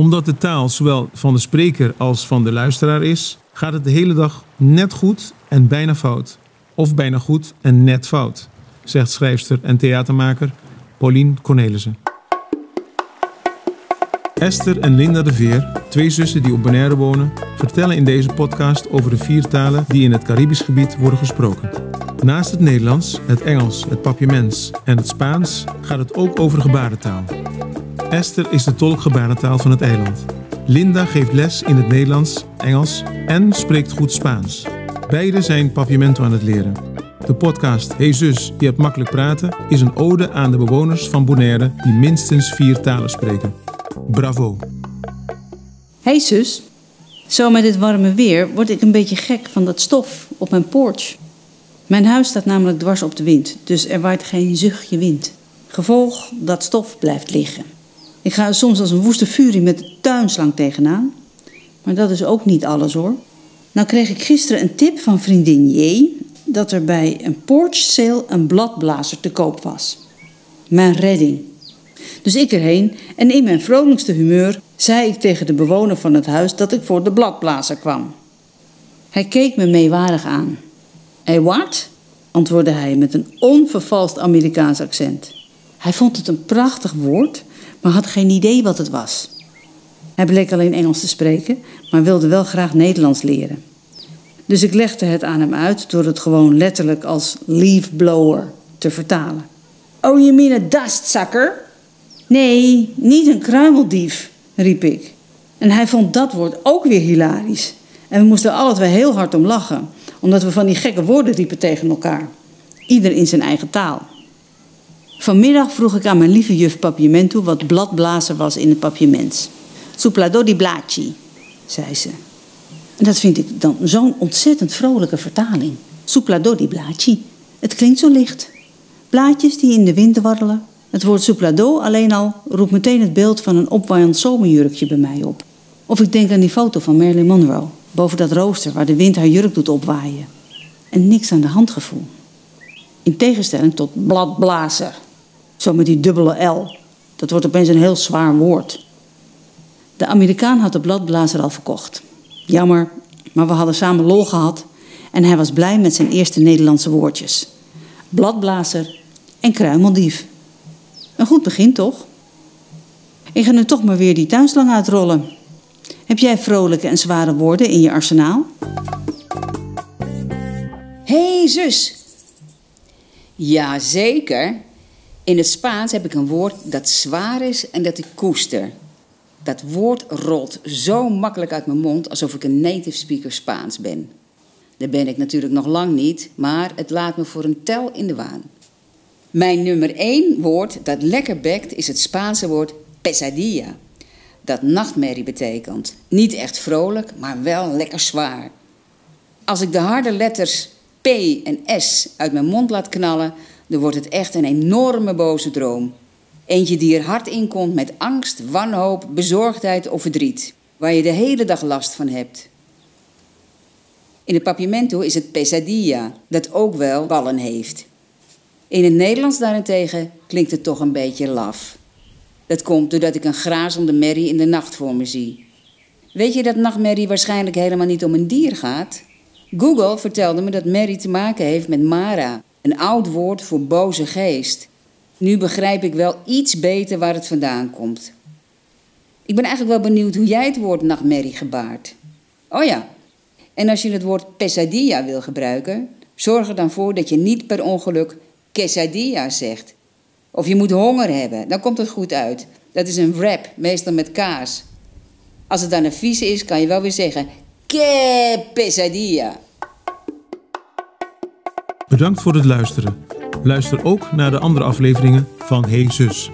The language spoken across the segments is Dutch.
Omdat de taal zowel van de spreker als van de luisteraar is, gaat het de hele dag net goed en bijna fout. Of bijna goed en net fout, zegt schrijfster en theatermaker Pauline Cornelissen. Esther en Linda de Veer, twee zussen die op Bonaire wonen, vertellen in deze podcast over de vier talen die in het Caribisch gebied worden gesproken. Naast het Nederlands, het Engels, het Papiaments en het Spaans gaat het ook over gebarentaal. Esther is de tolk gebarentaal van het eiland. Linda geeft les in het Nederlands, Engels en spreekt goed Spaans. Beide zijn Papiamento aan het leren. De podcast Hey zus, je hebt makkelijk praten is een ode aan de bewoners van Bonaire die minstens vier talen spreken. Bravo! Hey zus, zo met dit warme weer word ik een beetje gek van dat stof op mijn porch. Mijn huis staat namelijk dwars op de wind, dus er waait geen zuchtje wind. Gevolg dat stof blijft liggen. Ik ga soms als een woeste furie met de tuinslang tegenaan. Maar dat is ook niet alles hoor. Nou kreeg ik gisteren een tip van vriendin J dat er bij een porch sale een bladblazer te koop was. Mijn redding. Dus ik erheen en in mijn vrolijkste humeur zei ik tegen de bewoner van het huis dat ik voor de bladblazer kwam. Hij keek me meewarig aan. Hé, wat? antwoordde hij met een onvervalst Amerikaans accent. Hij vond het een prachtig woord, maar had geen idee wat het was. Hij bleek alleen Engels te spreken, maar wilde wel graag Nederlands leren. Dus ik legde het aan hem uit door het gewoon letterlijk als leaf blower te vertalen. Oh, je mean a dustsucker? Nee, niet een kruimeldief, riep ik. En hij vond dat woord ook weer hilarisch. En we moesten alle twee heel hard om lachen, omdat we van die gekke woorden riepen tegen elkaar. Ieder in zijn eigen taal. Vanmiddag vroeg ik aan mijn lieve juf Papiamento wat bladblazer was in het papiament. Suplado di blaci, zei ze. En dat vind ik dan zo'n ontzettend vrolijke vertaling. Suplado di blaci. Het klinkt zo licht. Blaadjes die in de wind warrelen. Het woord suplado alleen al roept meteen het beeld van een opwaaiend zomerjurkje bij mij op. Of ik denk aan die foto van Marilyn Monroe, boven dat rooster waar de wind haar jurk doet opwaaien. En niks aan de hand gevoel. In tegenstelling tot bladblazer. Zo met die dubbele L. Dat wordt opeens een heel zwaar woord. De Amerikaan had de bladblazer al verkocht. Jammer, maar we hadden samen lol gehad en hij was blij met zijn eerste Nederlandse woordjes. Bladblazer en kruimeldief. Een goed begin, toch? Ik ga nu toch maar weer die tuinslang uitrollen. Heb jij vrolijke en zware woorden in je arsenaal? hey, zus. Jazeker. In het Spaans heb ik een woord dat zwaar is en dat ik koester. Dat woord rolt zo makkelijk uit mijn mond alsof ik een native speaker Spaans ben. Dat ben ik natuurlijk nog lang niet, maar het laat me voor een tel in de waan. Mijn nummer één woord dat lekker bekt is het Spaanse woord pesadilla. Dat nachtmerrie betekent. Niet echt vrolijk, maar wel lekker zwaar. Als ik de harde letters P en S uit mijn mond laat knallen, dan wordt het echt een enorme boze droom. Eentje die er hard in komt met angst, wanhoop, bezorgdheid of verdriet, waar je de hele dag last van hebt. In het papiamento is het pesadilla, dat ook wel ballen heeft. In het Nederlands daarentegen klinkt het toch een beetje laf. Dat komt doordat ik een grazende merrie in de nacht voor me zie. Weet je dat nachtmerrie waarschijnlijk helemaal niet om een dier gaat? Google vertelde me dat merrie te maken heeft met Mara, een oud woord voor boze geest. Nu begrijp ik wel iets beter waar het vandaan komt. Ik ben eigenlijk wel benieuwd hoe jij het woord nachtmerrie gebaart. Oh ja, en als je het woord pesadilla wil gebruiken, zorg er dan voor dat je niet per ongeluk quesadilla zegt. Of je moet honger hebben, dan komt het goed uit. Dat is een wrap, meestal met kaas. Als het dan een vies is, kan je wel weer zeggen: Que pesadilla. Bedankt voor het luisteren. Luister ook naar de andere afleveringen van Hey Zus.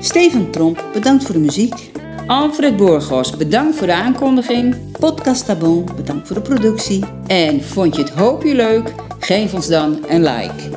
Steven Tromp, bedankt voor de muziek. Alfred Borgos, bedankt voor de aankondiging. Podcast Tabon, bedankt voor de productie. En vond je het hoopje leuk? Geef ons dan een like.